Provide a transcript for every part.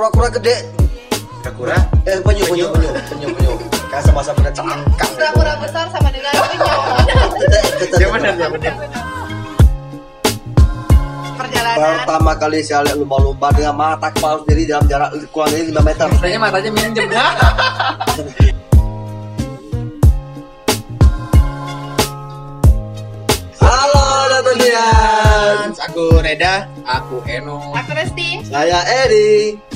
kura-kura gede. Kura-kura Eh penyu penyu penyu penyu penyu. Kayak sama-sama punya cangkang. Pura-pura besar sama dengan penyu. Ya benar, ya benar. Perjalanan. Pertama kali saya lihat lumba-lumba dengan mata kepala sendiri dalam jarak kurang lebih 5 meter. Kayaknya matanya minjem. Halo Natalian. Aku Reda. Aku Eno. Aku Resti. Saya Eri.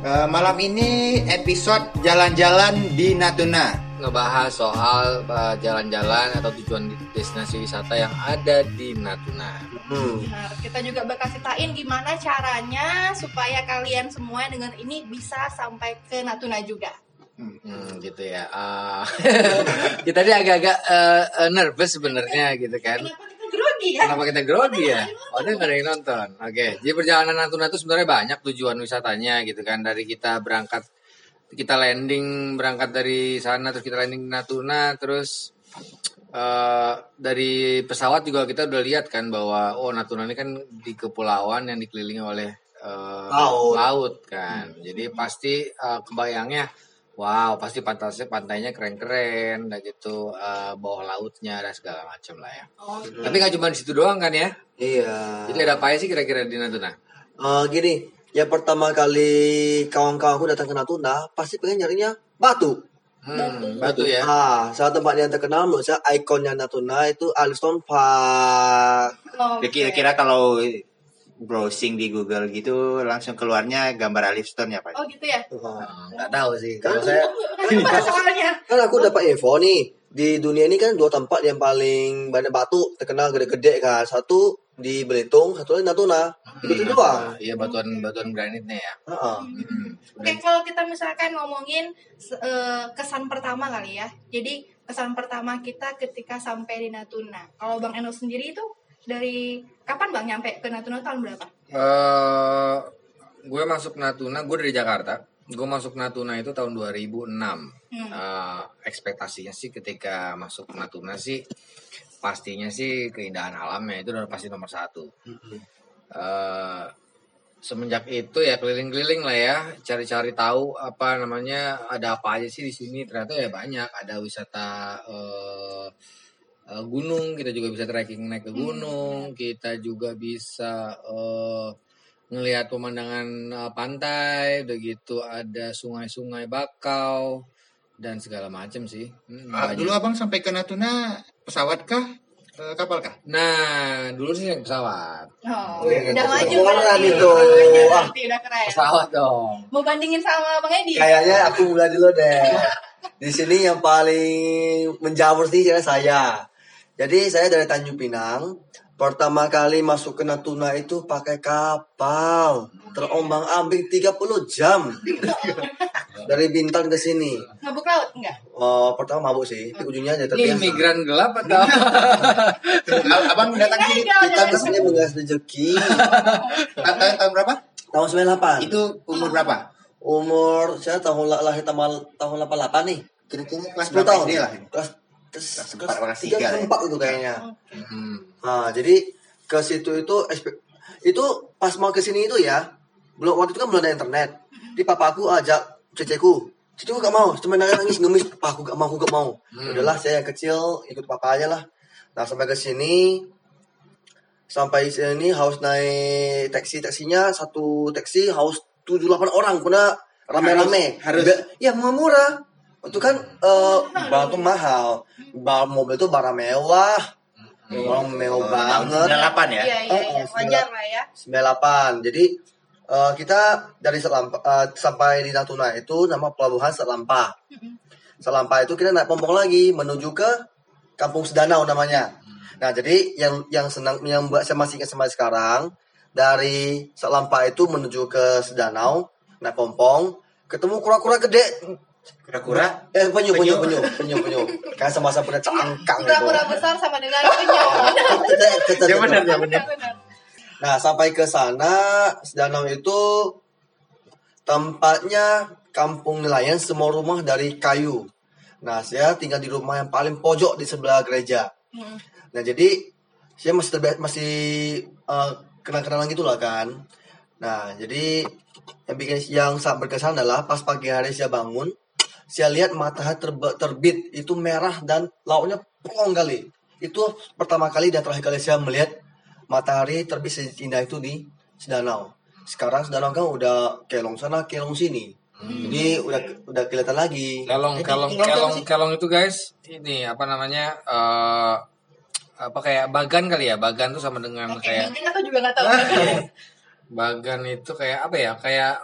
Eh, malam ini episode jalan-jalan di Natuna. Ngebahas soal uh, jalan-jalan atau tujuan destinasi wisata yang ada di Natuna. Hmm. Benar, kita juga bakal ceritain gimana caranya supaya kalian semua dengan ini bisa sampai ke Natuna juga. Hmm, gitu ya. Ah, kita tadi agak-agak eh, nervous sebenarnya gitu kan. Kenapa grogi ya? Kenapa kita grogi ya? Oh, ada nggak ada yang nonton. Oke, jadi perjalanan Natuna itu sebenarnya banyak tujuan wisatanya gitu kan. Dari kita berangkat, kita landing berangkat dari sana terus kita landing di Natuna, terus eh dari pesawat juga kita udah lihat kan bahwa oh Natuna ini kan di kepulauan yang dikelilingi oleh eh, Laut. kan. Jadi pasti eh, kebayangnya Wow, pasti pantainya pantainya keren-keren, dan gitu eh, bawah lautnya dan segala macam lah ya. Oh, Tapi nggak cuma di situ doang kan ya? Iya. Jadi ada apa sih kira-kira di Natuna? Eh, gini, yang pertama kali kawan-kawanku datang ke Natuna, pasti pengen nyarinya batu. Hmm, batu ya. Ah, salah tempat yang terkenal menurut saya ikonnya Natuna itu Alston Park. oh, Ya, Kira-kira kalau browsing di Google gitu langsung keluarnya gambar Alif Stone ya Pak? Oh gitu ya? Ah, Hmm, Nggak tahu sih. Kalau saya Kenapa soalnya? kan aku dapat info nih di dunia ini kan dua tempat yang paling banyak batu terkenal gede-gede kan. Satu di Belitung, satu lagi Natuna. Itu doang. Iya batuan batuan granitnya ya. Ah, ah. Hmm. Oke, kalau kita misalkan ngomongin eh, kesan pertama kali ya. Jadi kesan pertama kita ketika sampai di Natuna. Kalau Bang Eno sendiri itu dari kapan Bang nyampe ke Natuna tahun berapa? Eh, gue masuk Natuna, gue dari Jakarta. Gue masuk Natuna itu tahun 2006. Hmm. Eh, ekspektasinya sih ketika masuk Natuna sih pastinya sih keindahan alamnya itu udah pasti nomor satu. Eh, semenjak itu ya keliling-keliling lah ya, cari-cari tahu apa namanya ada apa aja sih di sini. Ternyata ya banyak, ada wisata eh, gunung, kita juga bisa trekking naik ke gunung, kita juga bisa eh, ngelihat pemandangan eh, pantai, begitu ada sungai-sungai bakau dan segala macam sih. Hmm, Ah, banyak. dulu abang sampai ke Natuna pesawat kah? Eh, kapal kah? Nah, dulu sih naik pesawat. Oh, Wih, udah maju berarti. itu. Wah. udah keren. Pesawat dong. Mau bandingin sama Bang Edi? Kayaknya aku mulai dulu deh. Di sini yang paling menjamur sih saya. Jadi saya dari Tanjung Pinang. Pertama kali masuk ke Natuna itu pakai kapal. Terombang ambing 30 jam. Dari Bintan ke sini. Ngabuk laut enggak? Oh, pertama mabuk sih, tapi ujungnya jadi Ini terbiasa. imigran gelap atau? Ab- abang datang sini Kita jangan. ke sini menggas rezeki. ta- tahun, tahun berapa? Tahun 98. Itu umur berapa? Umur saya tahun la- lahir tahun tahun 88 nih. Kira-kira kelas 10 berapa tahun. Lah? Kelas Kelas kelas, empat, kelas tiga, kelas ya. empat itu kayaknya. Hmm. Nah, jadi ke situ itu itu pas mau ke sini itu ya, belum waktu itu kan belum ada internet. Di papa aku ajak ceceku. Ceceku gak mau, cuma nangis nangis ngemis, "Pak, aku gak mau, aku gak mau. Hmm. Udahlah, saya yang kecil ikut papa aja lah. Nah, sampai ke sini sampai sini harus naik taksi taksinya satu taksi harus tujuh delapan orang karena rame-rame Harus- harus. Be- ya murah itu kan eh barang tuh mahal barang mobil itu barang mewah barang mewah Tahun banget 98 ya? Iya, iya, Oh, iya. oh, Wajar lah ya. 98 jadi eh, kita dari Selampa, eh, sampai di Natuna itu nama pelabuhan Selampa Selampa itu kita naik pompong lagi menuju ke Kampung Sedanau namanya. Nah, jadi yang yang senang yang buat saya masih ingat sampai sekarang dari Selampa itu menuju ke Sedanau naik pompong ketemu kura-kura gede Kura-kura? eh penyu penyu Penyu. penyu penyu kayak sama-sama punya cangkang Pura-pura besar sama dengan penyu. Ya benar, ya benar. Nah, sampai ke sana, Sedanau itu tempatnya kampung nelayan semua rumah dari kayu. Nah, saya tinggal di rumah yang paling pojok di sebelah gereja. Hmm. Nah, jadi saya masih terbiasa, masih eh, kenal-kenalan gitu lah kan. Nah, jadi yang bikin yang sangat berkesan adalah pas pagi hari saya bangun, saya lihat matahari terbe- terbit itu merah dan lautnya plong kali. Itu pertama kali dan terakhir kali saya melihat matahari terbit seindah itu di Sedanau. Sekarang Sedanau kan udah kelong sana, kelong sini. Jadi udah udah kelihatan lagi. Kelong, Jadi, kelong, kelong kelong, itu guys, ini apa namanya? eh apa kayak bagan kali ya? Bagan tuh sama dengan Oke, kayak mungkin aku juga nggak tahu. bagan itu kayak apa ya? Kayak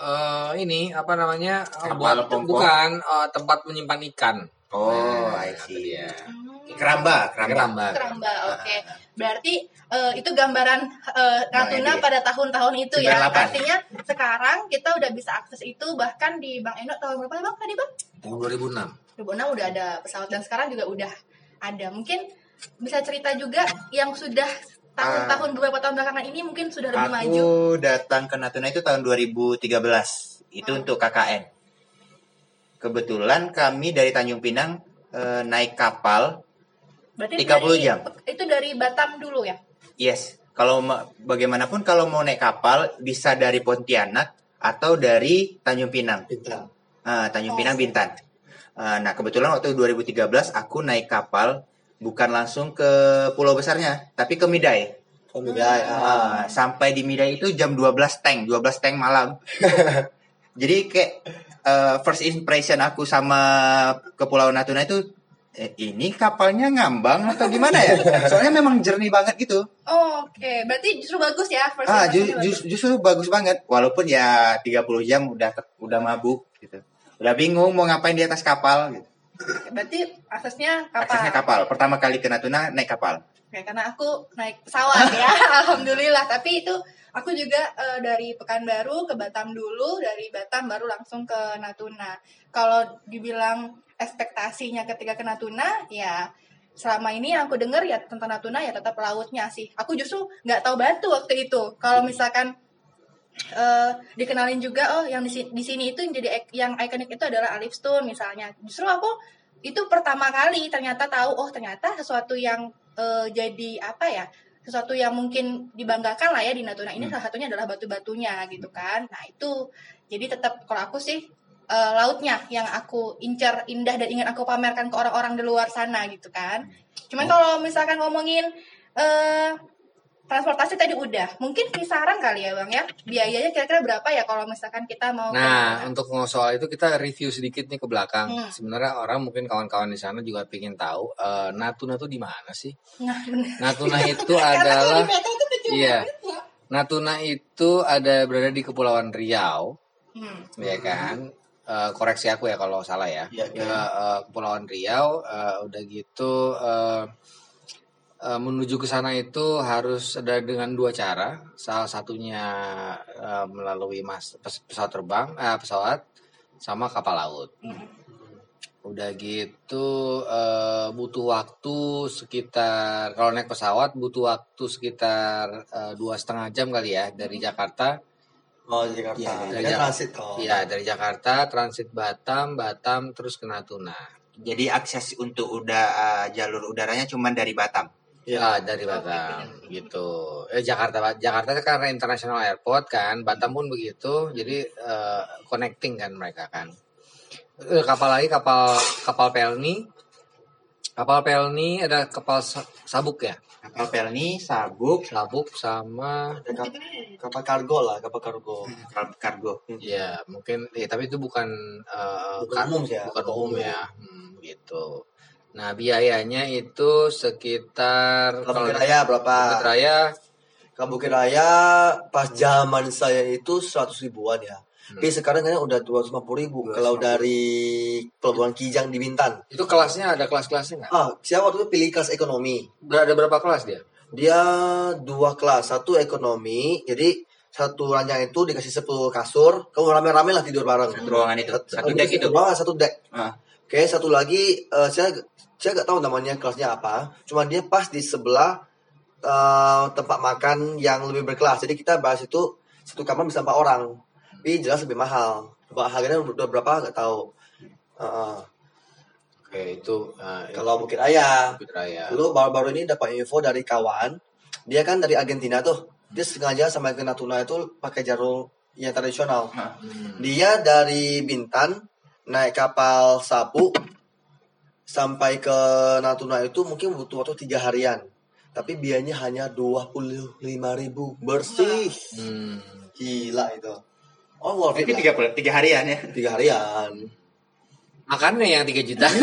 eh ini apa namanya? eh, Kapal buat bukan eh, tempat menyimpan ikan. Oh, Nah, I itu see. dia. Hmm, Keramba, keramba. Keramba. Keramba, oke. Berarti eh, itu gambaran Bang Natuna pada tahun-tahun itu ya. 98. Artinya sekarang kita udah bisa akses itu bahkan di Bang Eno tahun berapa Bang tadi Bang? Tahun 2006. 2006 udah ada pesawat dan sekarang juga udah ada. Mungkin bisa cerita juga yang sudah tahun-tahun beberapa tahun belakangan ini mungkin sudah lebih maju. Aku datang ke Natuna itu tahun 2013. Itu untuk KKN. Kebetulan kami dari Tanjung Pinang eh, naik kapal. Berarti 30 dari- jam. Itu dari Batam dulu ya? Yes, kalau ma- bagaimanapun kalau mau naik kapal bisa dari Pontianak atau dari Tanjung Pinang. Bintang. Ah, Tanjung Oh. Pinang Bintan. Ah, nah, kebetulan waktu 2013 aku naik kapal bukan langsung ke pulau besarnya, tapi ke Midai. Oh, Midai. Ah. Ah, sampai di Midai itu jam 12 tank, 12 tank malam. Jadi kayak eh, first impression aku sama Kepulauan Natuna itu eh, ini kapalnya ngambang atau gimana ya? Soalnya memang jernih banget gitu. Oh, Oke, berarti justru bagus ya. first Ah, ju- impression-nya ju- justru bagus banget. Walaupun ya 30 jam udah udah mabuk gitu. Udah bingung mau ngapain di atas kapal gitu. Berarti aksesnya kapal. Aksesnya kapal. Pertama kali ke Natuna naik kapal. Ya, karena aku naik pesawat ya, alhamdulillah. Tapi itu aku juga eh, dari Pekanbaru ke Batam dulu, dari Batam baru langsung ke Natuna. Kalau dibilang ekspektasinya ketika ke Natuna, ya selama ini yang aku dengar ya tentang Natuna ya tetap lautnya sih. Aku justru nggak tahu batu waktu itu. Kalau misalkan eh, dikenalin juga oh yang di, di sini itu yang jadi yang ikonik itu adalah Alif Stone misalnya. Justru aku itu pertama kali ternyata tahu oh ternyata sesuatu yang eh, jadi apa ya sesuatu yang mungkin dibanggakan lah ya di Natuna. Ini salah satunya adalah batu-batunya gitu kan. Nah itu jadi tetap kalau aku sih eh, lautnya yang aku incar indah dan ingin aku pamerkan ke orang-orang di luar sana gitu kan. Cuman kalau misalkan ngomongin eh transportasi tadi udah mungkin kisaran kali ya bang ya biayanya kira-kira berapa ya kalau misalkan kita mau ke Nah, Natuna? untuk soal itu kita review sedikit nih ke belakang. Hmm. Sebenarnya orang mungkin kawan-kawan di sana juga pengen tahu eh, Natuna tuh di mana sih? nah bener Natuna itu adalah itu iya. ya. Natuna itu ada berada di Kepulauan Riau, Hmm. ya kan? Eh, koreksi aku ya kalau salah ya. Iya, iya. Ya, eh, Kepulauan Riau eh, udah gitu eh, eh, menuju ke sana itu harus ada dengan dua cara. Salah satunya eh, melalui mas, pes- pesawat terbang, eh, pesawat sama kapal laut. Udah gitu eh, butuh waktu sekitar kalau naik pesawat butuh waktu sekitar dua setengah jam kali ya dari Jakarta. Oh, Jakarta. Dia dari transit oh. Iya dari Jakarta transit Batam, Batam terus ke Natuna. Jadi akses untuk udah eh, jalur udaranya cuma dari Batam. Ya dari Batam gitu. Eh Jakarta Jakarta kan karena international airport kan, Batam pun begitu. Jadi eh, connecting kan mereka kan. Eh, kapal lagi kapal kapal Pelni. Kapal Pelni ada kapal sa- sabuk ya. Kapal Pelni, Sabuk, Sabuk sama Ada kap- kapal kargo lah, kapal kargo. kapal kargo. ya mungkin ya tapi itu bukan eh, Bukan kan- umum ya. bukan umum ya. Hmm, gitu. Nah, biayanya itu sekitar Kalau Bukit Raya berapa? Bukit Raya Kalau Bukit Raya pas zaman saya itu 100 ribuan ya. Hmm. Tapi sekarang kayaknya udah 250 ribu. Kalau dari Pelabuhan Kijang di Bintan. itu kelasnya ada kelas-kelasnya nggak? Ah, saya waktu itu pilih kelas ekonomi. Ada berapa kelas dia? Dia dua kelas, satu ekonomi, jadi satu ranjang itu dikasih 10 kasur, kamu rame-rame lah tidur bareng. Satu ruangan itu, satu Satu deck itu. ruangan, satu deck. Ah. Oke, satu lagi eh, saya saya nggak tahu namanya kelasnya apa, cuma dia pas di sebelah eh, tempat makan yang lebih berkelas. Jadi kita bahas itu satu kamar bisa empat orang, tapi jelas lebih mahal. Harganya udah berapa nggak tahu. Heeh. Oke, itu uh, kalau Bukit Raya, Bukit Raya. Dulu baru-baru ini dapat info dari kawan, dia kan dari Argentina tuh. dia sengaja sampai ke Natuna itu pakai jalur yang tradisional. Hah. Dia dari Bintan naik kapal sapu sampai ke Natuna itu mungkin butuh waktu tiga harian. Tapi biayanya hanya 25.000 ribu bersih. Hmm. Gila itu. Oh, worth it tiga, tiga harian ya. Tiga harian. Makannya yang 3 juta.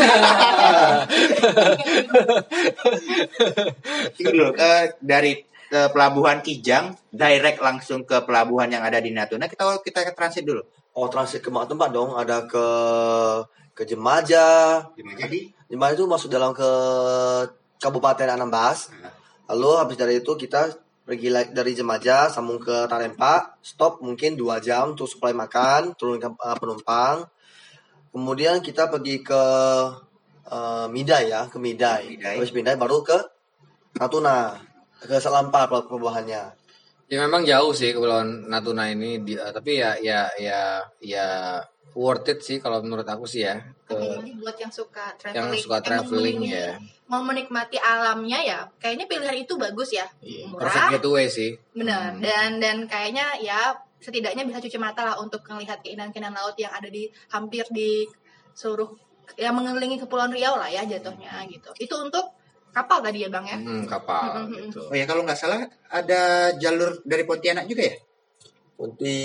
Dulu, eh, dari ke pelabuhan Kijang direct langsung ke pelabuhan yang ada di Natuna kita kita ke transit dulu. Oh, transit ke mana tempat dong? Ada ke ke Jemaja. Jadi Jemaja itu masuk dalam ke Kabupaten Anambas. Lalu habis dari itu kita pergi dari Jemaja sambung ke Tarempa, stop mungkin dua jam untuk supply makan, turunkan uh, penumpang. Kemudian kita pergi ke uh, Midai ya, ke Midai. Midai. Habis Midai baru ke Natuna, ke Selampa pelabuhannya. Ya memang jauh sih kepulauan Natuna ini di- eh, tapi ya ya ya ya worth it sih kalau menurut aku sih ya. Ke Apalagi buat yang suka yang traveling, suka emang traveling ya. mau menikmati alamnya ya, kayaknya pilihan itu bagus ya, Iya, murah, Perfect getaway sih. benar, Hmm. dan dan kayaknya ya setidaknya bisa cuci mata lah untuk melihat keindahan-keindahan laut yang ada di hampir di seluruh yang mengelilingi kepulauan Riau lah ya jatuhnya gitu. Itu untuk kapal tadi ya bang ya. Hmm, kapal Hmm, hmm, gitu. Oh ya kalau nggak salah ada jalur dari Pontianak juga ya? Ponti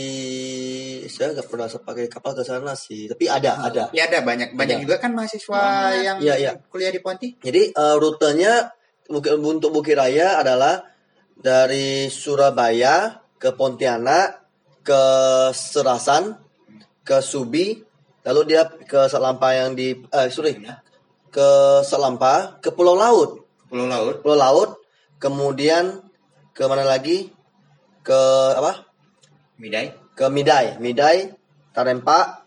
saya nggak pernah pakai kapal ke sana sih, tapi ada, ada. Ya ada banyak banyak Ada. juga kan mahasiswa Banyak. yang Iya, iya. kuliah di Ponti. Jadi eh, rutenya Bukit- untuk Bukit Raya adalah dari Surabaya ke Pontianak ke Serasan ke Subi lalu dia ke Selampa yang di eh sorry ke Selampa ke Pulau Laut Pulau Laut. Pulau Laut kemudian ke mana lagi ke apa Midai. ke Midai Midai Tarempa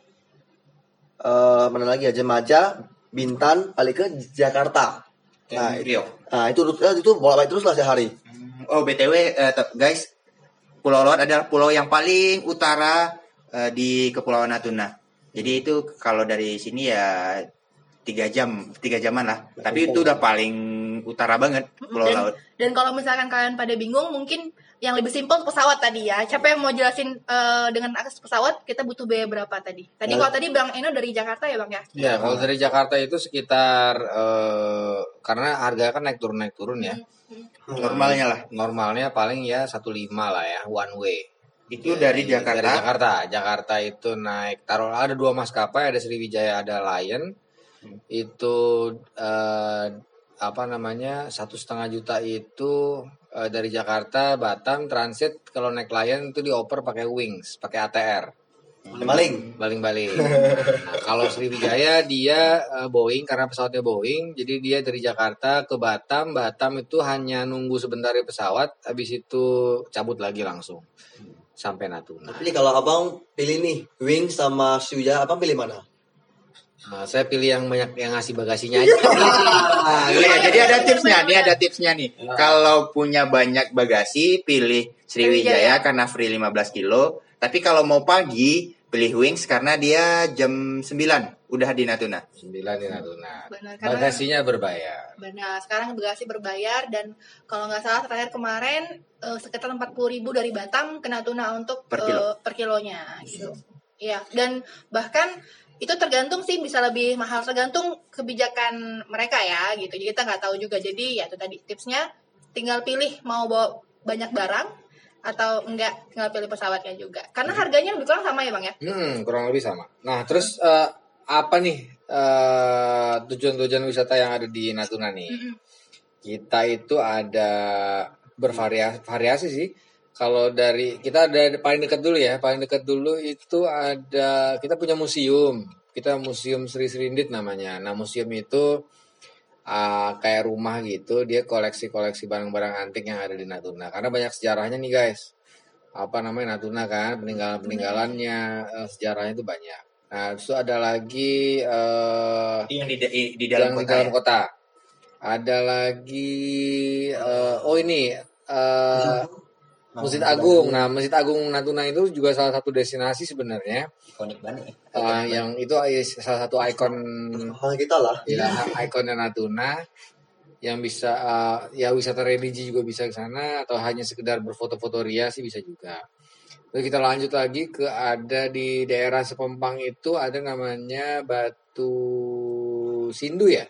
eh mana lagi ya Jemaja Bintan balik ke Jakarta nah, Rio. Nah itu itu bolak balik terus lah sehari. Oh btw eh, te- guys, Pulau Laut adalah pulau yang paling utara eh, di Kepulauan Natuna. Jadi itu kalau dari sini ya tiga jam, tiga jaman lah. Tapi itu udah paling utara banget Pulau Dan- Laut. Dan kalau misalkan kalian pada bingung, mungkin yang lebih simpel pesawat tadi ya. Siapa yang mau jelasin eh, dengan akses pesawat, kita butuh biaya berapa tadi? Tadi Ya. kalau tadi Bang Eno dari Jakarta ya Bang ya? Ya, kalau dari Jakarta itu sekitar eh, karena harga kan naik turun naik turun ya. Normalnya lah. Normalnya paling ya 15 lah ya, one way. Itu dari Jakarta. Dari Jakarta. Jakarta itu naik taruh ada dua maskapai, ada Sriwijaya, ada Lion. Itu eh, apa namanya satu setengah juta itu eh, dari Jakarta Batam transit kalau naik Lion itu dioper pakai Wings, pakai ATR. Maling. Baling-baling. Nah, kalau Sriwijaya dia eh, Boeing karena pesawatnya Boeing, jadi dia dari Jakarta ke Batam. Batam itu hanya nunggu sebentar di pesawat, habis itu cabut lagi langsung sampai Natuna. Tapi kalau abang pilih nih Wing sama Shuya, abang pilih mana? Nah, saya pilih yang banyak yang ngasih bagasinya aja. Ah, iya, jadi ada tipsnya, ini ada tipsnya nih. Kalau punya banyak bagasi, pilih Sriwijaya karena free 15 kilo. Tapi kalau mau pagi, pilih Wings karena dia jam 9 udah di Natuna. 9 di Natuna. Benar, karena- Bagasinya berbayar. Benar, sekarang bagasi berbayar dan kalau nggak salah terakhir kemarin eh, sekitar 40.000 ribu dari Batam ke Natuna untuk Per kilo. eh, per kilonya gitu. Iya, dan bahkan itu tergantung sih bisa lebih mahal tergantung kebijakan mereka ya gitu. Jadi kita nggak tahu juga. Jadi ya itu tadi tipsnya tinggal pilih mau bawa banyak barang atau enggak tinggal pilih pesawatnya juga. Karena harganya lebih kurang sama ya, Bang ya? Hmm, kurang lebih sama. Nah, terus eh, apa nih eh, tujuan-tujuan wisata yang ada di Natuna nih? Kita itu ada bervariasi variasi sih. Kalau dari kita ada paling dekat dulu ya, paling dekat dulu itu ada kita punya museum. Kita museum Sri Serindit namanya. Nah, museum itu ah, kayak rumah gitu, dia koleksi-koleksi barang-barang antik yang ada di Natuna. Karena banyak sejarahnya nih guys. Apa namanya Natuna kan, peninggalan-peninggalannya, eh, sejarahnya itu banyak. Nah, terus ada lagi eh, Yang di, di, di dalam yang di kota. dalam ya? kota. Ada lagi eh, oh ini eh, Masjid Agung. Nah, Masjid Agung Natuna itu juga salah satu destinasi sebenarnya Ikonik banget. ya. Eh, yang itu salah satu ikon Hal kita lah. ya, ikonnya Natuna. yang bisa uh, ya wisata religi juga bisa ke sana atau hanya sekedar berfoto-foto ria sih bisa juga. Terus kita lanjut lagi ke ada di daerah Sepempang itu ada namanya Batu Sindu ya.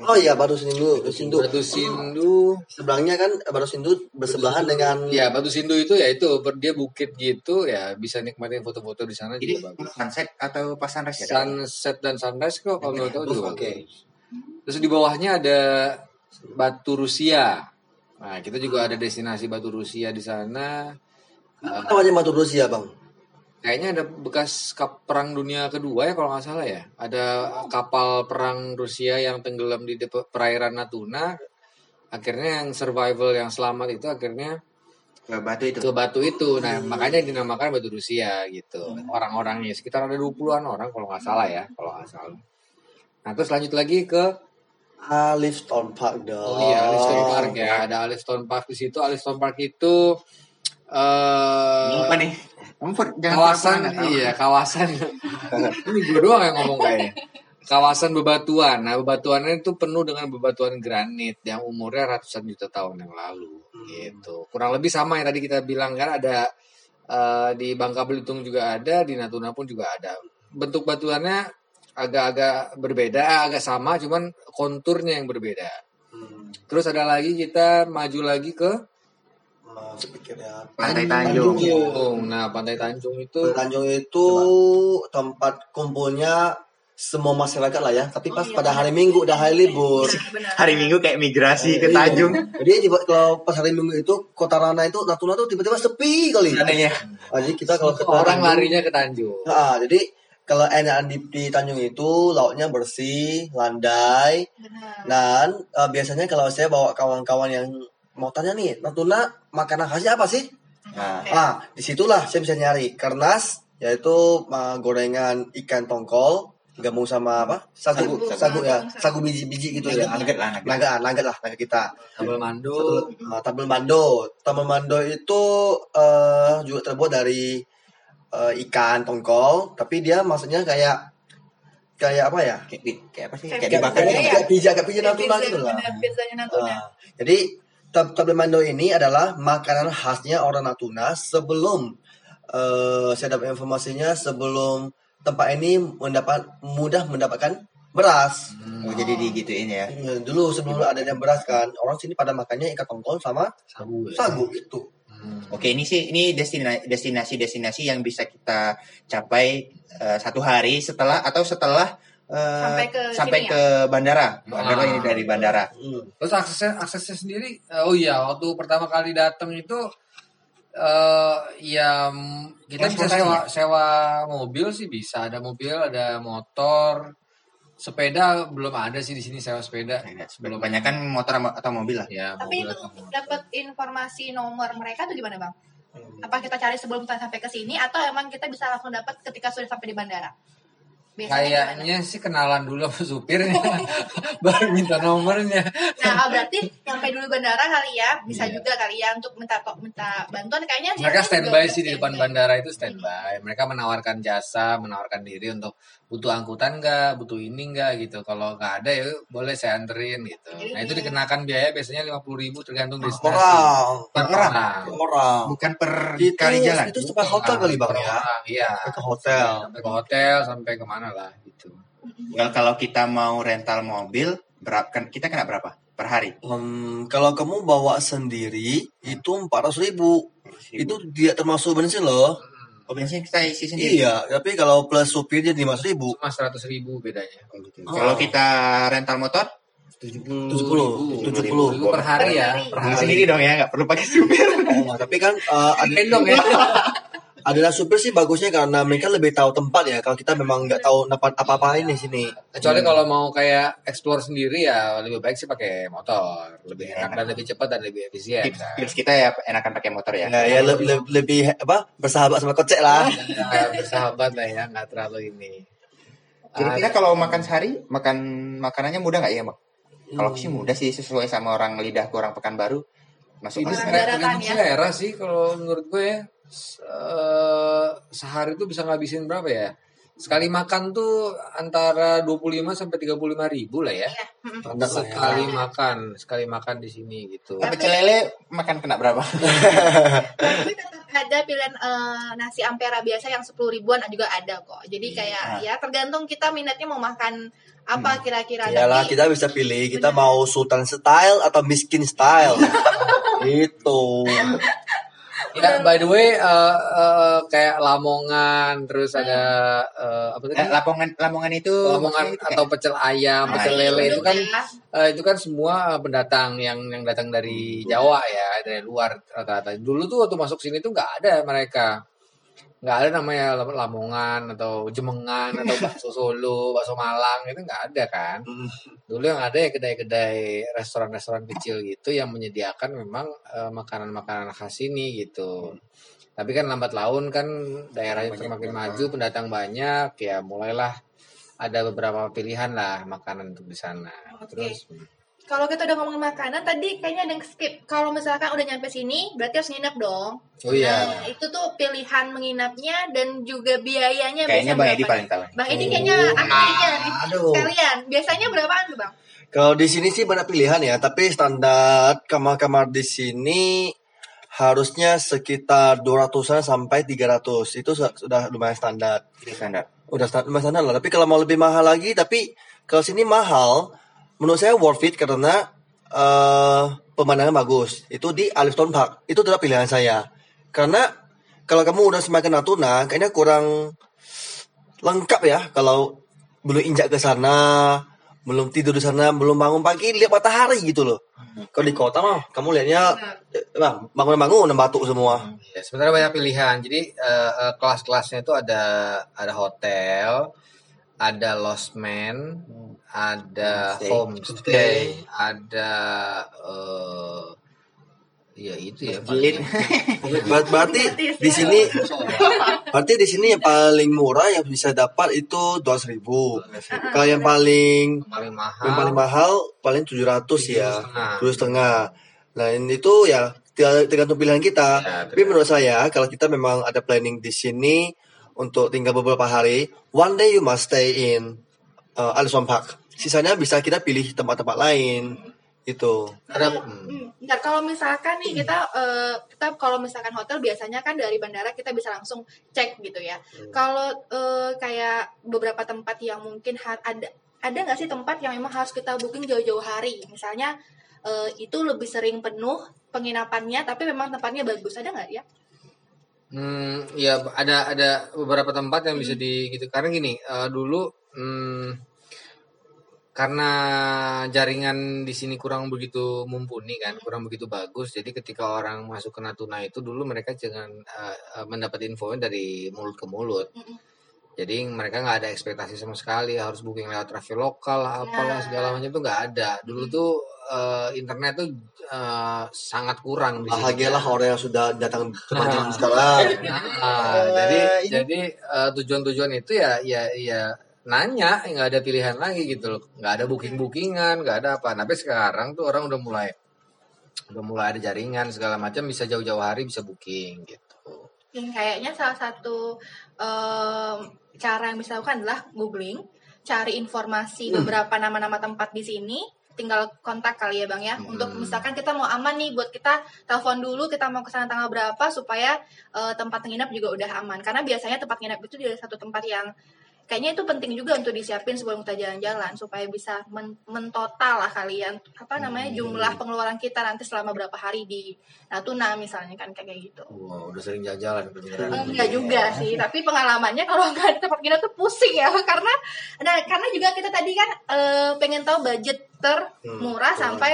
Oh iya, Batu Sindu, Sindu. Batu Sindu. Seberangnya kan Batu Sindu bersebelahan dengan Ya Batu Sindu itu ya itu dia bukit gitu ya bisa nikmatin foto-foto di sana Jadi juga bagus. sunset atau pas sunrise ya? Sunset dan sunrise kok kalau menurut aku juga Oke. bagus. Terus di bawahnya ada Batu Rusia. Nah, kita juga ada destinasi Batu Rusia di sana. apa namanya Batu Rusia, Bang? Kayaknya ada bekas kap perang dunia kedua ya kalau nggak salah ya. Ada kapal perang Rusia yang tenggelam di perairan Natuna. Akhirnya yang survival yang selamat itu akhirnya Ke batu itu. ke batu itu. Nah, makanya dinamakan batu Rusia gitu. Orang-orangnya sekitar ada 20-an orang kalau nggak salah ya, kalau nggak salah. Nah, terus lanjut lagi ke Alif Stone Park dong. Oh iya, Alifstone Park ya. Ada Alifstone Park di situ. Alifstone Park itu eh Apa nih? Jangan kawasan iya kawasan. Ini gue doang yang ngomong kayaknya. Kawasan bebatuan. Nah bebatuannya itu penuh dengan bebatuan granit yang umurnya ratusan juta tahun yang lalu. Gitu. Kurang lebih sama yang tadi kita bilang kan ada eh, di Bangka Belitung juga ada di Natuna pun juga ada. Bentuk batuannya agak-agak berbeda agak sama cuman konturnya yang berbeda. Hmm. terus ada lagi kita maju lagi ke Oh, saya pikir ya. Pantai Tanjung. Tanjung nah Pantai Tanjung itu Tanjung itu tempat kumpulnya semua masyarakat lah ya. Tapi pas Oh, iya, pada hari Minggu udah hari libur. Benar. Hari Minggu kayak migrasi ke Iya. Tanjung. Jadi tiba- kalau pas hari Minggu itu kota Rana itu Natuna tuh tiba-tiba sepi kali. Anehnya. Jadi kita kalau ke orang Tanjung- larinya ke Tanjung Nah, jadi kalau enak di, di Tanjung itu lautnya bersih, landai, Benar. dan eh, biasanya kalau saya bawa kawan-kawan yang mau tanya nih, Natuna makanan khasnya apa sih? Nah, Ah, di situlah saya bisa nyari kernas, yaitu uh, gorengan ikan tongkol gabung sama apa? Sagu, Sagu, sagu, ya, sagu. sagu biji-biji gitu ya. nugget lah, nugget. Nugget, nugget lah nugget kita. Sambal mando Satu, uh, tabel mando. Tabel mando itu eh, juga terbuat dari eh, ikan tongkol, tapi dia maksudnya kayak kayak apa ya? Kayak, kayak apa sih? Kayak Kayak dibakar gitu gitu. ya? Kayak pizza, kayak pizza Kayak Natuna gitu lah. benar, pizzanya Natuna. Ah, jadi tabel mando ini adalah makanan khasnya orang Natuna sebelum eh saya dapat informasinya sebelum tempat ini mendapat mudah mendapatkan beras. Oh, jadi digituin ya. Ya, dulu sebelum adanya beras kan orang sini pada makannya ikan tongkol sama sagu ya. sagu itu. Hmm. Oke, ini sih ini destina- destinasi-destinasi yang bisa kita capai eh, satu hari setelah atau setelah eh, Sampai ke sampai sini ya? ke bandara. Bandara Ah. ini dari bandara. Hmm. Terus aksesnya aksesnya sendiri, eh, oh iya, waktu pertama kali datang itu, eh ya kita bisa sewa sewa mobil sih bisa, ada mobil, ada motor, sepeda belum ada sih di sini sewa sepeda. Belum Kebanyakan motor ama- atau mobil lah. Ya, Tapi mobil itu motor. dapat informasi nomor mereka tuh gimana bang? Apa kita cari sebelum kita sampai ke sini atau emang kita bisa langsung dapat ketika sudah sampai di bandara? Biasanya gimana? Kayaknya sih kenalan dulu sama supirnya, baru minta nomornya. Nah, oh, berarti sampai dulu bandara kali ya, bisa Iya. juga kali ya untuk minta minta bantuan kayaknya. Mereka standby sih di depan bandara itu standby. Mereka menawarkan jasa, menawarkan diri untuk butuh angkutan nggak, butuh ini nggak gitu. Kalau nggak ada ya boleh saya anterin gitu. Nah itu dikenakan biaya biasanya lima puluh ribu tergantung destinasi. Orang, Per orang. Nah, orang. Bukan per Itu, kali jalan. itu sampai hotel kali bang per ya. Iya. Ke hotel. Sampai ke hotel, sampai ke mana lah gitu. Well, kalau kita mau rental mobil, berapa kan kita kena berapa per hari? Hmm, kalau kamu bawa sendiri itu empat ratus ribu. Itu tidak termasuk bensin loh. Oh, bensin kita isi sendiri. Iya, tapi kalau plus supirnya lima ribu. Cuma seratus ribu bedanya. Oh, gitu. Kalau kita rental motor, Tujuh Tujuh puluh, tujuh puluh. per hari ya. Per hari. sendiri dong ya, nggak perlu pakai supir. Nah, tapi kan eh, ada Gendong ya. adalah supir sih bagusnya karena mereka lebih tahu tempat ya. Kalau kita memang nggak tahu dapat apa-apain di sini. Kecuali kalau mau kayak explore sendiri ya lebih baik sih pakai motor, lebih enak dan lebih cepat dan lebih efisien. tips, tips kita ya enakan pakai motor ya. Ya, ya le- le- lebih apa bersahabat sama kocek lah. Ya, bersahabat lah ya, nggak terlalu ini. Kira-kira kalau makan sehari, makan makanannya mudah nggak ya, Bang? Kalau aku sih mudah sih sesuai sama orang lidah orang Pekanbaru. Masuk ini daratan tergantung ya. selera sih kalau menurut gue ya. Eh, sehari itu bisa ngabisin berapa ya? sekali makan tuh antara 25 sampai 35 ribu lah ya. Iya. lah ya. Sekali makan, sekali makan di sini gitu. Tapi pecel lele makan kena berapa? Tapi tetap ada pilihan eh, nasi ampera biasa yang 10 ribuan juga ada kok. Jadi kayak ya tergantung kita minatnya mau makan apa kira-kira. Iyalah Tapi kita bisa pilih kita mau sultan style atau miskin style. Itu. Ya, by the way, eh, eh, kayak Lamongan, terus ada eh, apa tadi? Lamongan Lamongan itu Lamongan itu atau pecel ayam, Ah, pecel iya. lele itu kan Ya. eh, itu kan semua pendatang yang yang datang dari Jawa ya, dari luar rata-rata. Dulu tuh waktu masuk sini tuh nggak ada mereka. Nggak ada namanya Lam- Lamongan atau Jemengan atau bakso Solo, bakso Malang itu nggak ada kan. Hmm. Dulu yang ada ya kedai-kedai restoran-restoran kecil gitu yang menyediakan memang eh, makanan-makanan khas ini gitu. Tapi kan lambat laun kan daerahnya Banyak semakin maju, pendatang banyak, ya mulailah ada beberapa pilihan lah makanan untuk di sana. Oke. Terus Kalau kita udah ngomongin makanan tadi kayaknya ada yang skip. Kalau misalkan udah nyampe sini berarti harus nginep dong. oh iya, Nah, itu tuh pilihan menginapnya dan juga biayanya Kayaknya Bang Edi paling tahu. Bang Edi kayaknya ahlinya nih. Aduh. Sekalian, biasanya berapaan tuh Bang? Kalau di sini sih banyak pilihan ya, tapi standar kamar-kamar di sini harusnya sekitar 200-an sampai 300. Itu su- sudah lumayan standar. Standar. Udah sta- lumayan standar lah. Tapi kalau mau lebih mahal lagi, tapi kalau sini mahal, menurut saya worth it karena eh pemandangan bagus. Itu di Alifton Park. Itu adalah pilihan saya. Karena kalau kamu udah semakin Natuna, kayaknya kurang lengkap ya kalau belum injak ke sana, belum tidur di sana, belum bangun pagi lihat matahari gitu loh. Kalau di kota mah kamu lihatnya lah bangun-bangun batuk semua. ya, sebenarnya banyak pilihan. Jadi eh, eh, kelas-kelasnya itu ada ada hotel, ada lostman, ada Homestay. homestay, ada eh ya itu ya. Masjid. Ber- Berarti di sini berarti di sini yang paling murah yang bisa dapat itu 200.000 ribu. Kalau yang paling paling mahal. yang paling mahal paling 700 ya, setengah. tujuh setengah. Nah ini itu ya tergantung pilihan kita. Ya, Tapi menurut saya kalau kita memang ada planning di sini untuk tinggal beberapa hari, one day you must stay in uh, Alison Park. Sisanya bisa kita pilih tempat-tempat lain. Itu. Ada Hmm, Ntar kalau misalkan nih kita eh, kita kalau misalkan hotel biasanya kan dari bandara kita bisa langsung cek gitu ya. Kalau eh, kayak beberapa tempat yang mungkin ada ada nggak sih tempat yang memang harus kita booking jauh-jauh hari? Misalnya eh, itu lebih sering penuh penginapannya, tapi memang tempatnya bagus ada nggak ya? Hmm, ya ada ada beberapa tempat yang bisa di gitu karena gini eh, dulu hmm, karena jaringan di sini kurang begitu mumpuni kan kurang begitu bagus jadi ketika orang masuk ke Natuna itu dulu mereka jangan eh, mendapat info dari mulut ke mulut jadi mereka nggak ada ekspektasi sama sekali harus booking lewat travel lokal lah apalah Ya. segala macam itu nggak ada dulu tuh eh, internet tuh eh, sangat kurang di sini. Bahagialah orang yang sudah datang ini sekarang. Ah, jadi Eh, ini- jadi eh, tujuan-tujuan itu ya ya ya nanya nggak ada pilihan lagi gitu loh. Nggak ada booking bookingan nggak ada apa. Tapi sekarang tuh orang udah mulai udah mulai ada jaringan segala macam bisa jauh-jauh hari bisa booking gitu. Yang kayaknya salah satu em, cara yang bisa lakukan adalah googling, cari informasi beberapa nama-nama tempat di sini, tinggal kontak kali ya bang ya. Untuk misalkan kita mau aman nih, buat kita telepon dulu kita mau ke sana tanggal berapa supaya eh, tempat nginep juga udah aman. Karena biasanya tempat nginep itu di satu tempat yang kayaknya itu penting juga untuk disiapin sebelum kita jalan-jalan supaya bisa men- mentotal lah kalian apa namanya jumlah pengeluaran kita nanti selama berapa hari di Natuna misalnya kan kayak gitu. wow udah sering jalan-jalan beneran. Enggak juga sih, tapi pengalamannya kalau nggak ada tempat nginep tuh pusing ya, karena ada karena juga kita tadi kan eh, pengen tahu budget termurah betul. sampai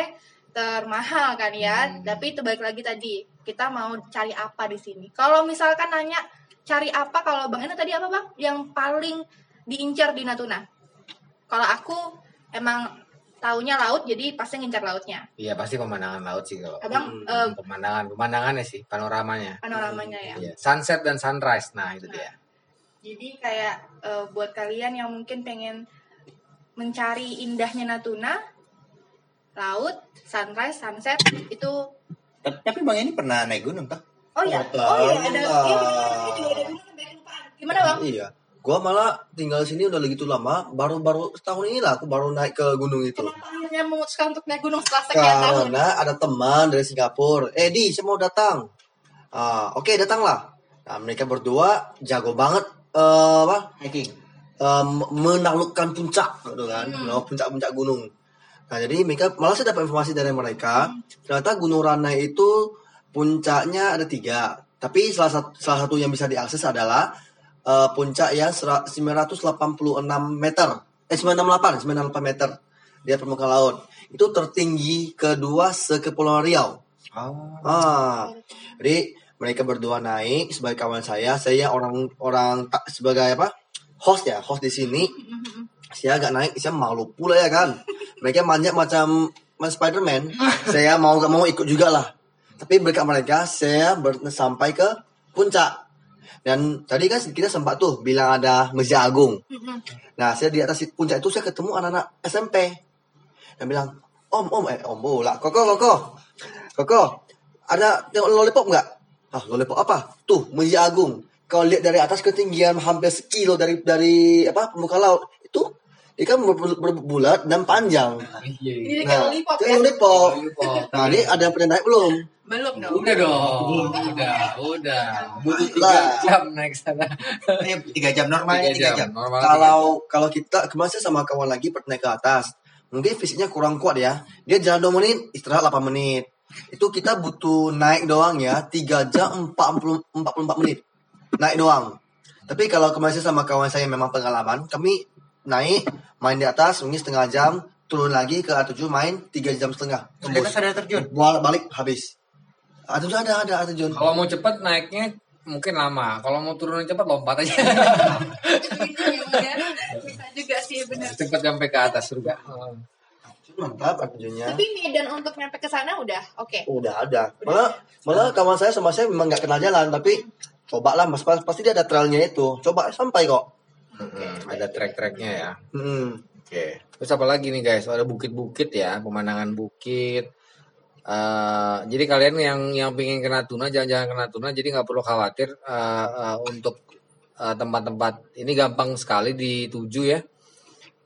termahal kan ya. Tapi itu balik lagi tadi kita mau cari apa di sini. Kalau misalkan nanya cari apa, kalau bang Ena tadi apa bang? Yang paling diincar di Natuna? Kalau aku emang taunya laut, jadi pasti ngincar lautnya. iya pasti pemandangan laut sih kalau Abang Hmm. eh, pemandangan pemandangannya sih panoramanya panoramanya ya. Iya. sunset dan sunrise nah itu dia Jadi kayak eh, buat kalian yang mungkin pengen mencari indahnya Natuna, laut, sunrise, sunset itu Tapi, Bang ini pernah naik gunung toh? oh ya, Betul. oh iya ada iya juga ada gunung sampai kelupaan. Gimana bang? Iya. Gua malah tinggal sini udah begitu lama, baru-baru setahun ini lah aku baru naik ke gunung itu. Kenapa akhirnya memutuskan untuk naik gunung setelah sekian tahun? Karena ada teman dari Singapura. Eh di, saya mau datang. Ah, oke datanglah. Nah mereka berdua jago banget eh, apa? Hiking. eh, menaklukkan puncak gitu kan, no, puncak-puncak gunung. Nah jadi mereka malah saya dapat informasi dari mereka. Ternyata Gunung Ranai itu puncaknya ada tiga. Tapi salah satu salah satu yang bisa diakses adalah eh, puncak sera- 986 meter. Eh 968, 968 meter di permukaan laut. Itu tertinggi kedua sekepulauan Riau. Oh. Ah, jadi mereka berdua naik sebagai kawan saya. Saya orang orang tak sebagai apa? Host ya, host di sini. Saya agak naik, saya malu pula ya kan. Mereka manjat macam macam Spiderman. saya mau gak mau ikut juga lah. Tapi berkat mereka, saya ber- sampai ke puncak. Dan tadi kan kita sempat tuh bilang ada Masjid Agung. Nah, saya di atas puncak itu saya ketemu anak-anak SMP. Dan bilang, Om, Om, eh Om pula. Koko, Koko. Koko, ada tengok lollipop nggak? Ah, lollipop apa? Tuh, Masjid Agung. Kau lihat dari atas ketinggian hampir sekilo dari dari apa permukaan laut itu kan ber- berbulat dan panjang. Ini kayak Nah, kayak ya? lollipop. Lollipop. Nah, ini ada yang pernah naik belum? Belum dong. Udah dong, udah, udah. Butuh tiga jam naik sana. Eh, tiga jam normalnya tiga jam. normal. Kalau kalau kita kemarin sama kawan lagi pernah naik ke atas, mungkin fisiknya kurang kuat ya. Dia jalan 2 menit, istirahat 8 menit. Itu kita butuh naik doang ya, 3 jam 40 44 menit. Naik doang. Tapi kalau kemarin sama kawan saya memang pengalaman, kami naik main di atas mungkin setengah jam, turun lagi ke A7 main 3 jam setengah. Tembus. ada terjun. Balik balik habis. A7 ada ada A7. Kalau mau cepat naiknya mungkin lama. Kalau mau turun cepat lompat aja. Gitu ya, ya. Bisa juga sih benar. cepat sampai ke atas surga. Mantap A7-nya. Tapi medan untuk nyampe ke sana udah oke. Udah ada. Malah malah kawan saya sama saya memang nggak kenal jalan tapi cobalah mas pas- pasti dia ada trailnya itu. Coba sampai kok. Mm-mm, ada trek-treknya ya. Hmm. Oke. Terus apa lagi nih guys? Ada bukit-bukit ya, pemandangan bukit. Eh, jadi kalian yang yang pingin ke Natuna, jalan-jalan ke Natuna, jadi nggak perlu khawatir eh, eh, untuk tempat-tempat ini gampang sekali dituju ya.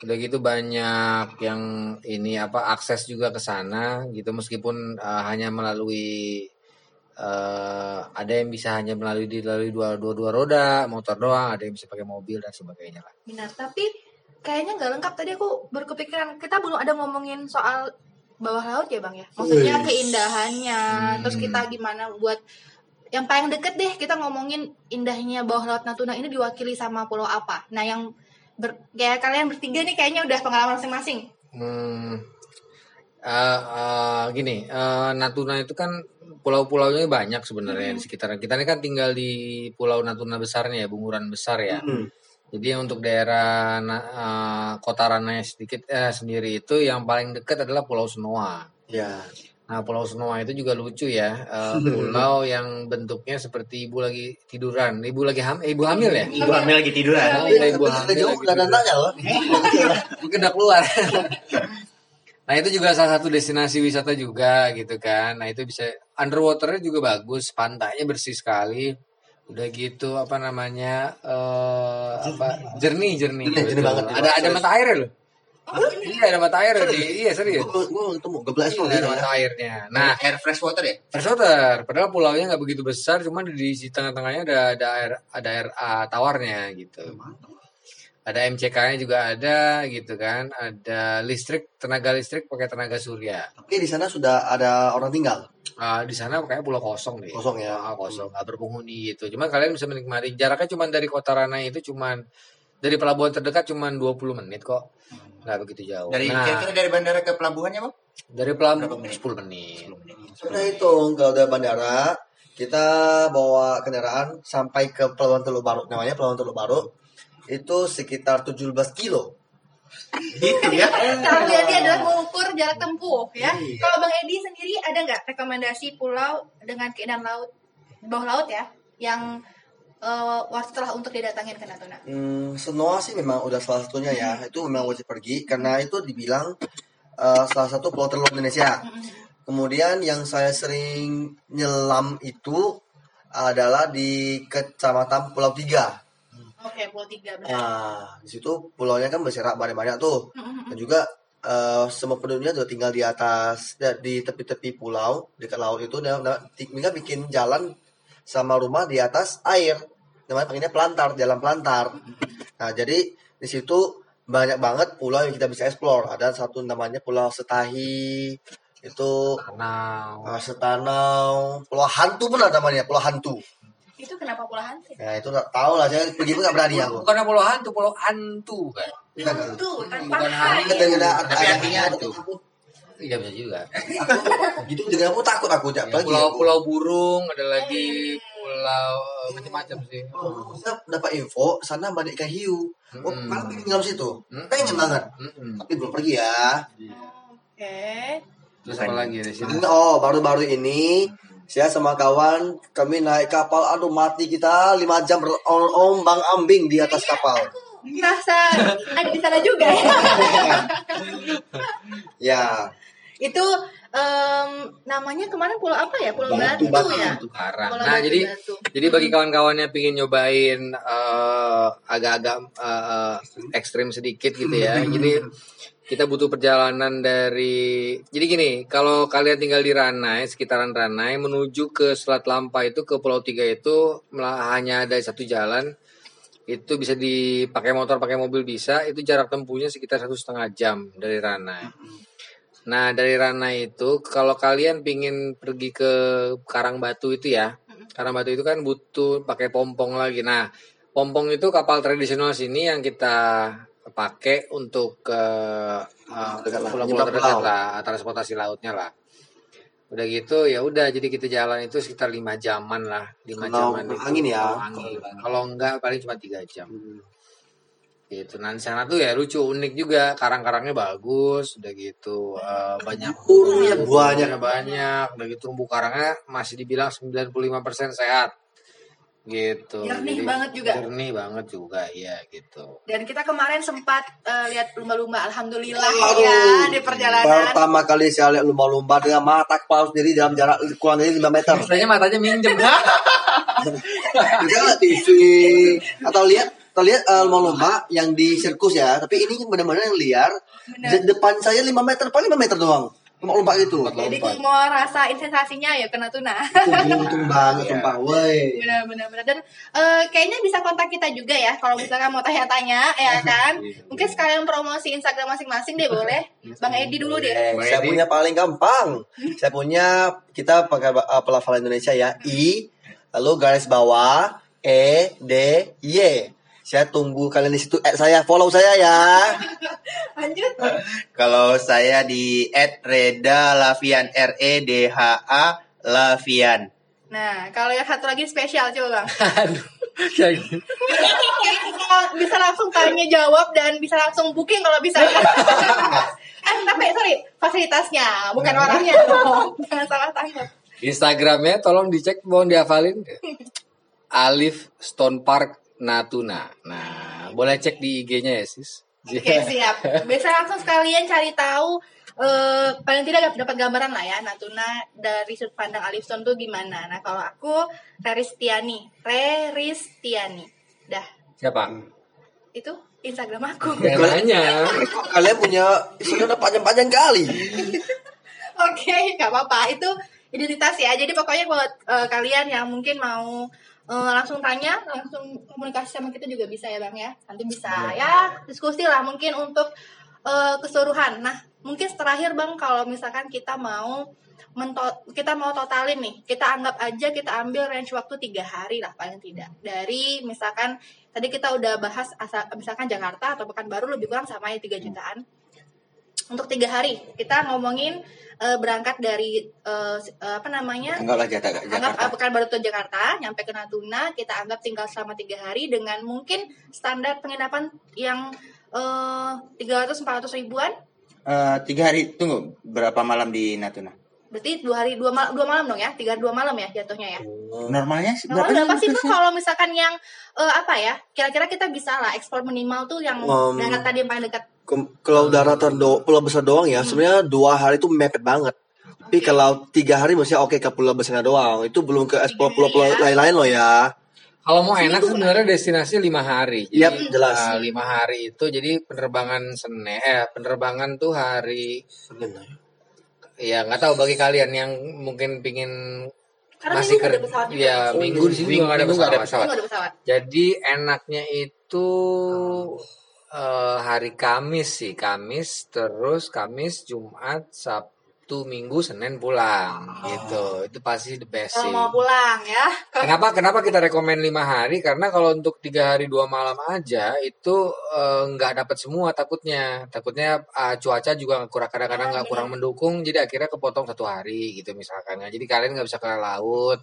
Udah gitu banyak yang ini apa akses juga ke sana gitu meskipun eh, hanya melalui eh, ada yang bisa hanya melalui dilalui dua dua dua roda motor doang, ada yang bisa pakai mobil dan sebagainya lah. Benar, tapi kayaknya nggak lengkap tadi aku berkepikiran kita belum ada ngomongin soal bawah laut ya bang ya maksudnya Wih. keindahannya Hmm. terus kita gimana buat yang paling deket deh kita ngomongin indahnya bawah laut Natuna ini diwakili sama pulau apa nah yang ber, kayak kalian bertiga nih kayaknya udah pengalaman masing-masing Hmm, eh, eh, gini, eh, Natuna itu kan pulau-pulaunya banyak sebenarnya di sekitaran kita ini kan tinggal di Pulau Natuna besarnya ya, bunguran besar ya. Hmm. Jadi untuk daerah eh, kota Ranai sedikit eh, sendiri itu yang paling dekat adalah Pulau Senoa. Ya. Nah, Pulau Senoa itu juga lucu ya, eh, pulau yang bentuknya seperti ibu lagi tiduran, ibu lagi hamil, ibu hamil ya. Ibu hamil lagi tiduran. Iya, ibu tapi hamil jauh lagi tiduran. loh. mungkin udah keluar. nah itu juga salah satu destinasi wisata juga gitu kan. Nah itu bisa underwaternya juga bagus, pantainya bersih sekali. Udah gitu apa namanya eh apa jernih jernih. Jernih, jernih banget. Ada ada mata air loh. Iya ada mata air di iya serius. Gue gue ketemu geblek Iya, ada mata airnya. Nah air fresh water ya? freshwater, padahal pulaunya nggak begitu besar, cuman di di tengah-tengahnya ada ada air ada air ah, tawarnya gitu. Ada MCK-nya juga ada gitu kan, ada listrik tenaga listrik pakai tenaga surya. Oke di sana sudah ada orang tinggal. Ah, di sana kayak pulau kosong deh. Kosong ya. Ah, kosong, nggak berpenghuni gitu. Cuman kalian bisa menikmati. Jaraknya cuman dari kota Ranai itu cuman dari pelabuhan terdekat cuman 20 menit kok. Nggak begitu jauh. Dari nah, kira-kira dari bandara ke pelabuhannya, Bang? dari pelabuhan menit? 10 menit. Sudah hitung kalau dari bandara kita bawa kendaraan sampai ke Pelabuhan Teluk Baru namanya Pelabuhan Teluk Baru itu sekitar 17 kilo. Gitu ya. berarti adalah mengukur jarak tempuh ya Iya. kalau bang Edi sendiri ada nggak rekomendasi pulau dengan keindahan laut bawah laut ya yang eh worth lah untuk didatangin ke Natuna Hmm, Senoa sih memang udah salah satunya ya. Itu memang wajib pergi karena itu dibilang eh, salah satu pulau terluar Indonesia. Kemudian yang saya sering nyelam itu adalah di Kecamatan Pulau Tiga. Oke, Pulau Tiga benar. Nah, di situ pulaunya kan berserak banyak-banyak tuh. Dan juga eh, semua penduduknya juga tinggal di atas da- di tepi-tepi pulau dekat laut itu dan mereka bikin jalan sama rumah di atas air. Namanya panggilnya pelantar, jalan pelantar. Nah, jadi di situ banyak banget pulau yang kita bisa explore. Ada satu namanya Pulau Setahi, itu Tanau. uh, Setanau, Pulau Hantu pun ada namanya, Pulau Hantu. Itu kenapa Pulau Hantu? Nah, itu nggak tahu lah, saya pergi pun nggak berani aku. Bukan pulau hantu, pulau hantu kan. Bukan, Hantu tanpa Bukan tidak Tapi artinya hantu. Iya bisa juga. Gitu dengan aku takut aku Ya, pulau pulau burung ada lagi pulau eh, macam-macam sih. Oh, saya dapat info sana banyak ikan hiu. Oh, Mm-mm. malah pengen tinggal di situ. Pengen banget. Mm-mm. Tapi belum pergi ya. Oke. Terus apa lagi di sini? Oh, baru-baru ini saya sama kawan kami naik kapal aduh mati kita 5 jam berombang ambing di atas kapal. Merasa ada di sana juga ya. Ya, itu em, namanya kemarin pulau apa ya? Pulau Batu, Batu, Batu, ya. Batu Karang. Pulau Nah, Batu, jadi Batu. jadi bagi kawan-kawan yang pingin nyobain eh, agak-agak eh, ekstrim sedikit gitu ya. Jadi kita butuh perjalanan dari jadi gini, kalau kalian tinggal di Ranai, sekitaran Ranai menuju ke Selat Lampa itu ke Pulau Tiga itu hanya ada satu jalan. Itu bisa dipakai motor, pakai mobil bisa. Itu jarak tempuhnya sekitar satu setengah jam dari Ranai. Nah dari Ranai itu kalau kalian pingin pergi ke Karang Batu itu ya, Karang Batu itu kan butuh pakai pompong lagi. Nah pompong itu kapal tradisional sini yang kita pakai untuk ke uh, pulau-pulau terdekat lah, transportasi lautnya lah. Udah gitu ya udah jadi kita jalan itu sekitar lima jaman lah, lima Kalau jaman. itu. angin ya? Kalau angin. Kalau enggak paling cuma tiga jam gitu. Nah di sana tuh ya lucu unik juga karang-karangnya bagus, udah gitu eh, banyak Burungnya banyak. banyak, udah gitu terumbu karangnya masih dibilang 95% sehat gitu. Jernih Jadi, banget juga. Jernih banget juga, iya gitu. Dan kita kemarin sempat eh, lihat lumba-lumba, alhamdulillah Aduh. ya di perjalanan. pertama kali saya lihat lumba-lumba dengan mata kepala sendiri dalam jarak kurang dari 5 meter. Rasanya matanya minjem. Kita lihat TV atau lihat atau lihat eh, lumba-lumba yang di sirkus ya, tapi ini benar-benar yang liar. Benar. Di depan saya 5 meter, paling 5 meter doang. Lumba-lumba gitu. Jadi mau rasain sensasinya ya ke Natuna. Itu beruntung banget sumpah, woi. benar benar benar dan eh, kayaknya bisa kontak kita juga ya kalau misalkan mau tanya-tanya ya kan mungkin sekalian promosi Instagram masing-masing deh boleh bang Edi dulu deh Eh, Bang saya Edi. punya paling gampang. saya punya kita pakai uh, pelafalan Indonesia ya. I lalu garis bawah E D Y. Saya tunggu kalian di situ. Eh, saya follow saya ya. lanjut Kalau saya di @reda lavian R E D H A Lavian. nah kalau yang satu lagi spesial coba bang Aduh. Kayak bisa, bisa langsung tanya jawab dan bisa langsung booking kalau bisa eh tapi sorry fasilitasnya bukan orangnya dong jangan salah tangkap Instagramnya tolong dicek, mohon dihafalin. Alif Stone Park Natuna. Nah, boleh cek di IG-nya ya, Sis. Oke siap. Bisa langsung sekalian cari tahu eh paling tidak dapat gambaran lah ya Natuna dari sudut pandang Alifson tuh gimana. Nah kalau aku Reristiani, Reristiani. Dah Siapa? itu Instagram aku. Kok kalian punya udah panjang-panjang kali. Oke, nggak apa-apa. Itu identitas ya. Jadi pokoknya buat eh, kalian yang mungkin mau eh, langsung tanya, langsung komunikasi sama kita juga bisa ya bang ya. Nanti bisa ya diskusi lah mungkin untuk eh, keseluruhan. Nah mungkin terakhir bang kalau misalkan kita mau mento- kita mau totalin nih, kita anggap aja kita ambil range waktu tiga hari lah paling tidak. Dari misalkan tadi kita udah bahas asal, misalkan Jakarta atau Pekanbaru lebih kurang sama ya 3 jutaan untuk tiga hari kita ngomongin eh, berangkat dari eh, apa namanya Anggaplah Jakarta. anggap Jakarta. uh, Pekanbaru ke Jakarta nyampe ke Natuna kita anggap tinggal selama tiga hari dengan mungkin standar penginapan yang tiga ratus empat ratus ribuan Eh, tiga hari tunggu berapa malam di Natuna? berarti dua hari dua malam dua malam dong ya tiga dua malam ya jatuhnya ya Normalnya sih Normal berapa berapa sih tuh kalau misalkan yang eh, apa ya kira-kira kita bisa lah ekspor minimal tuh yang Um, darat tadi yang paling dekat Kalau daratan do, pulau besar doang ya, sebenarnya dua hari itu mepet banget. Tapi kalau tiga hari maksudnya oke ke pulau besarnya doang. Itu belum ke explore pulau-pulau lain-lain loh ya. Kalau mau enak sebenarnya destinasi lima hari. Jadi, Yap, jelas. uh, lima hari itu jadi penerbangan Senin, eh penerbangan tuh hari ya nggak tahu bagi kalian yang mungkin pingin Karena masih minggu ker nggak ada pesawat juga. ya Oh, minggu di sini nggak ada pesawat. Minggu ada pesawat. Jadi enaknya itu eh, hari Kamis sih, Kamis terus Kamis, Jumat, Sabtu, Minggu, Senin pulang gitu. Itu pasti the best Kalau sih. mau pulang ya. Kenapa kenapa kita rekomen lima hari? Karena kalau untuk tiga hari dua malam aja itu eh, nggak dapat semua takutnya. Takutnya eh, cuaca juga kurang kadang-kadang nggak kurang mendukung, jadi akhirnya kepotong satu hari gitu misalkan. Jadi kalian nggak bisa ke laut,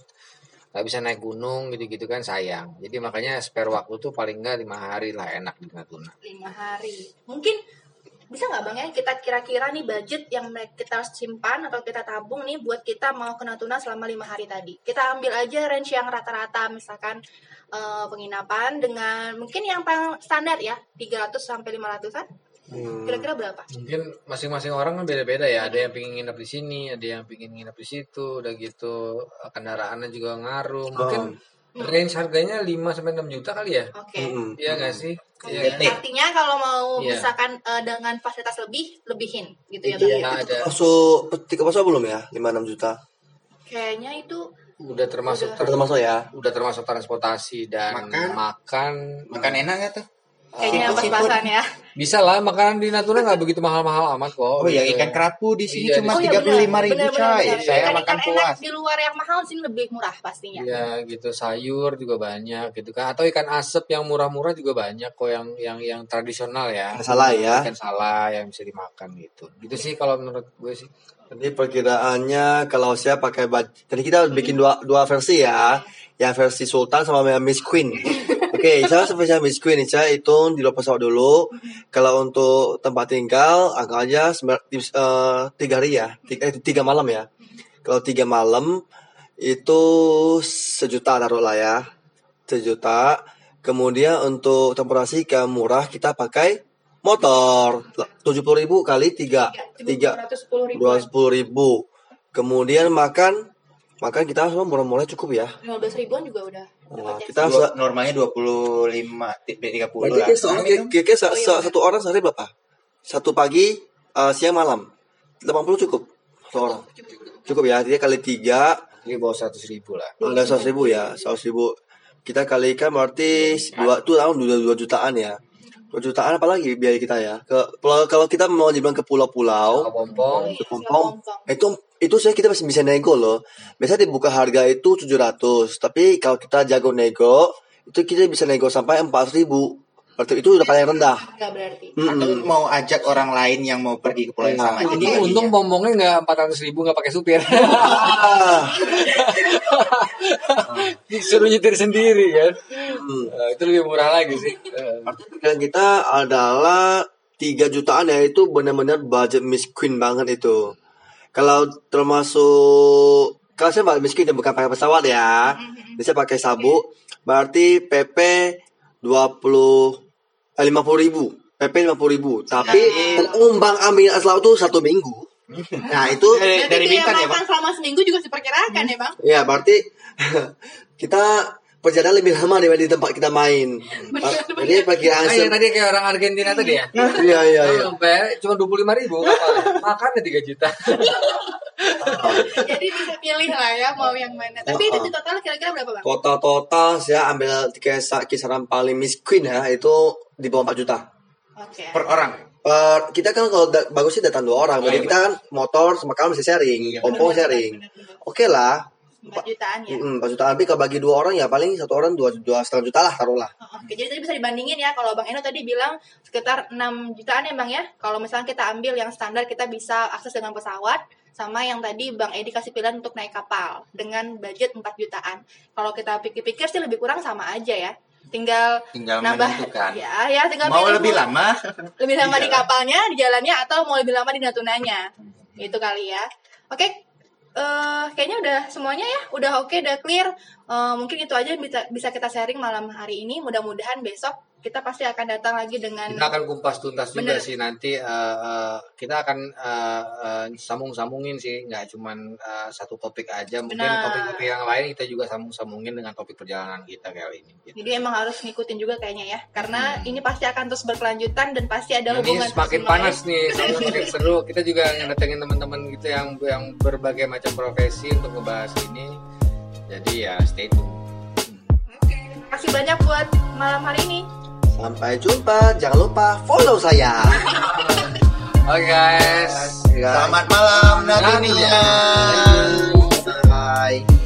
nggak bisa naik gunung gitu-gitu kan sayang. Jadi makanya spare waktu tuh paling nggak lima hari lah enak di Natuna. lima hari mungkin bisa nggak bang ya kita kira-kira nih budget yang kita simpan atau kita tabung nih buat kita mau ke Natuna selama lima hari tadi kita ambil aja range yang rata-rata misalkan eh, penginapan dengan mungkin yang standar ya 300 sampai 500an Hmm. kira-kira berapa Mungkin masing-masing orang kan beda-beda ya. Ada yang pingin nginep di sini, ada yang pingin nginep di situ, udah gitu kendaraannya juga ngaruh. Mungkin range harganya 5 sampai 6 juta kali ya. oke Mm-mm. Iya nggak sih? Iya. Mungkin artinya kalau mau Iya. misalkan eh, dengan fasilitas lebih lebihin gitu ya Iya. bang ya? Nah, ada Masuk tiga masuk belum ya? 5 6 juta. kayaknya itu udah termasuk Udah termasuk ya. udah termasuk transportasi dan Makan. makan, Makan enak ya tuh? Kayaknya Siput, pas-pasan ya bisa lah makanan di Natuna nggak begitu mahal-mahal amat kok Oh ya gitu. ikan kerapu di sini Iya, cuma Oh, iya, tiga puluh lima ribu benar, coy. benar. Saya Ikan- makan ikan puas. enak di luar yang mahal sini lebih murah pastinya Iya gitu sayur juga banyak gitu kan atau ikan asap yang murah-murah juga banyak kok yang yang yang tradisional ya Ikan salai ya. ikan salah yang bisa dimakan gitu gitu sih kalau menurut gue sih Jadi perkiraannya kalau saya pakai baju, jadi kita bikin dua dua versi ya, yang versi Sultan sama yang Miss Queen. Oke, saya versi Miss Queen saya hitung di luar pesawat dulu. Kalau untuk tempat tinggal, angka aja eh, tiga hari ya, tiga, eh, tiga malam ya. Kalau tiga malam itu sejuta taruh lah ya, sejuta. Kemudian untuk temporasi ke murah kita pakai motor tujuh puluh ribu kali tiga tiga 210 ribu dua sepuluh ribu kemudian makan makan kita semua murah-murah cukup ya. 15 ribuan juga udah Nah, dapat ya. kita Dua- normalnya dua puluh lima tiga puluh berarti lah. kayak- kayak se- Oh, iya, satu orang sehari berapa? Satu pagi eh, siang malam. 80 cukup satu orang. cukup ya dia kali tiga jadi bawa seratus ribu lah. ada seratus ribu ya seratus ribu. Kita kalikan berarti dua tuh tahun dua, dua jutaan ya. Dua jutaan apalagi biaya kita ya? Ke kalau kalau kita mau dibilang ke ke pulau-pulau pompong Iya, Pompong. pompong. itu itu saya kita masih bisa nego loh. Biasa dibuka harga itu 700 tapi kalau kita jago nego itu kita bisa nego sampai 4000 berarti itu udah paling rendah. Enggak berarti. Atau Mm-mm. mau ajak orang lain yang mau pergi ke pulau yang Iya. sama. Jadi untung, untung pompongnya nggak empat ratus ribu nggak pakai supir. Ah, disuruh nyetir sendiri kan? Hmm. Eh, itu lebih murah lagi sih. Eh, dan kita adalah 3 jutaan ya itu benar-benar budget miskin banget itu kalau termasuk kalau saya miskin bukan pakai pesawat ya. Bisa pakai sabuk berarti PP 20 eh, 50 ribu. PP 50 ribu. Tapi terumbang ambing asal itu satu minggu. Nah itu dari, dari biaya Bintan ya, Pak? selama seminggu juga diperkirakan ya bang? Ya berarti kita perjalanan lebih lama daripada di tempat kita main. Jadi Ah, yang se- tadi kayak orang Argentina tadi ya? Iya iya iya. Sampai cuma dua puluh lima ribu makannya tiga juta. Jadi bisa pilih lah ya mau yang mana. Tapi itu di total kira-kira berapa bang total total saya ambil kisa- kisaran paling miskin ya itu di bawah 4 juta. Oke. Per orang. Per- kita kan kalau da- bagus sih datang dua orang. Jadi iya, kita kan motor sama kamu bisa sharing Iya, pompong sharing. oke lah empat jutaan ya Mm, 4 juta tapi kalau bagi dua orang ya paling satu orang dua dua setengah juta lah taruhlah Oh, Oke, jadi tadi bisa dibandingin ya kalau Bang Eno tadi bilang sekitar 6 jutaan ya Bang ya. Kalau misalnya kita ambil yang standar kita bisa akses dengan pesawat sama yang tadi Bang Edi kasih pilihan untuk naik kapal dengan budget 4 jutaan. Kalau kita pikir-pikir sih lebih kurang sama aja ya. Tinggal Tinggal nambah menentukan. ya ya tinggal Mau pilih lebih lama? lebih lama Di di jalan. kapalnya, di jalannya atau mau lebih lama di Natunanya. Itu kali ya. Oke. Eh kayaknya udah semuanya ya, udah oke, udah clear. Eh, mungkin itu aja bisa bisa kita sharing malam hari ini. Mudah-mudahan besok kita pasti akan datang lagi dengan kita akan kumpas tuntas juga Bener. sih nanti eh, eh, kita akan eh, eh, sambung-sambungin sih nggak cuman eh, satu topik aja mungkin topik-topik yang lain kita juga sambung-sambungin dengan topik perjalanan kita kali ini gitu. Jadi emang harus ngikutin juga kayaknya ya, karena ini pasti akan terus berkelanjutan dan pasti ada Hmm. ini hubungan semakin panas nih semakin seru kita juga ngedatengin teman-teman gitu yang yang berbagai macam profesi untuk ngebahas ini jadi ya stay tune Oke, terima kasih banyak buat malam hari ini. Sampai jumpa, jangan lupa follow saya. Oke guys. guys. Selamat malam Natania. Bye.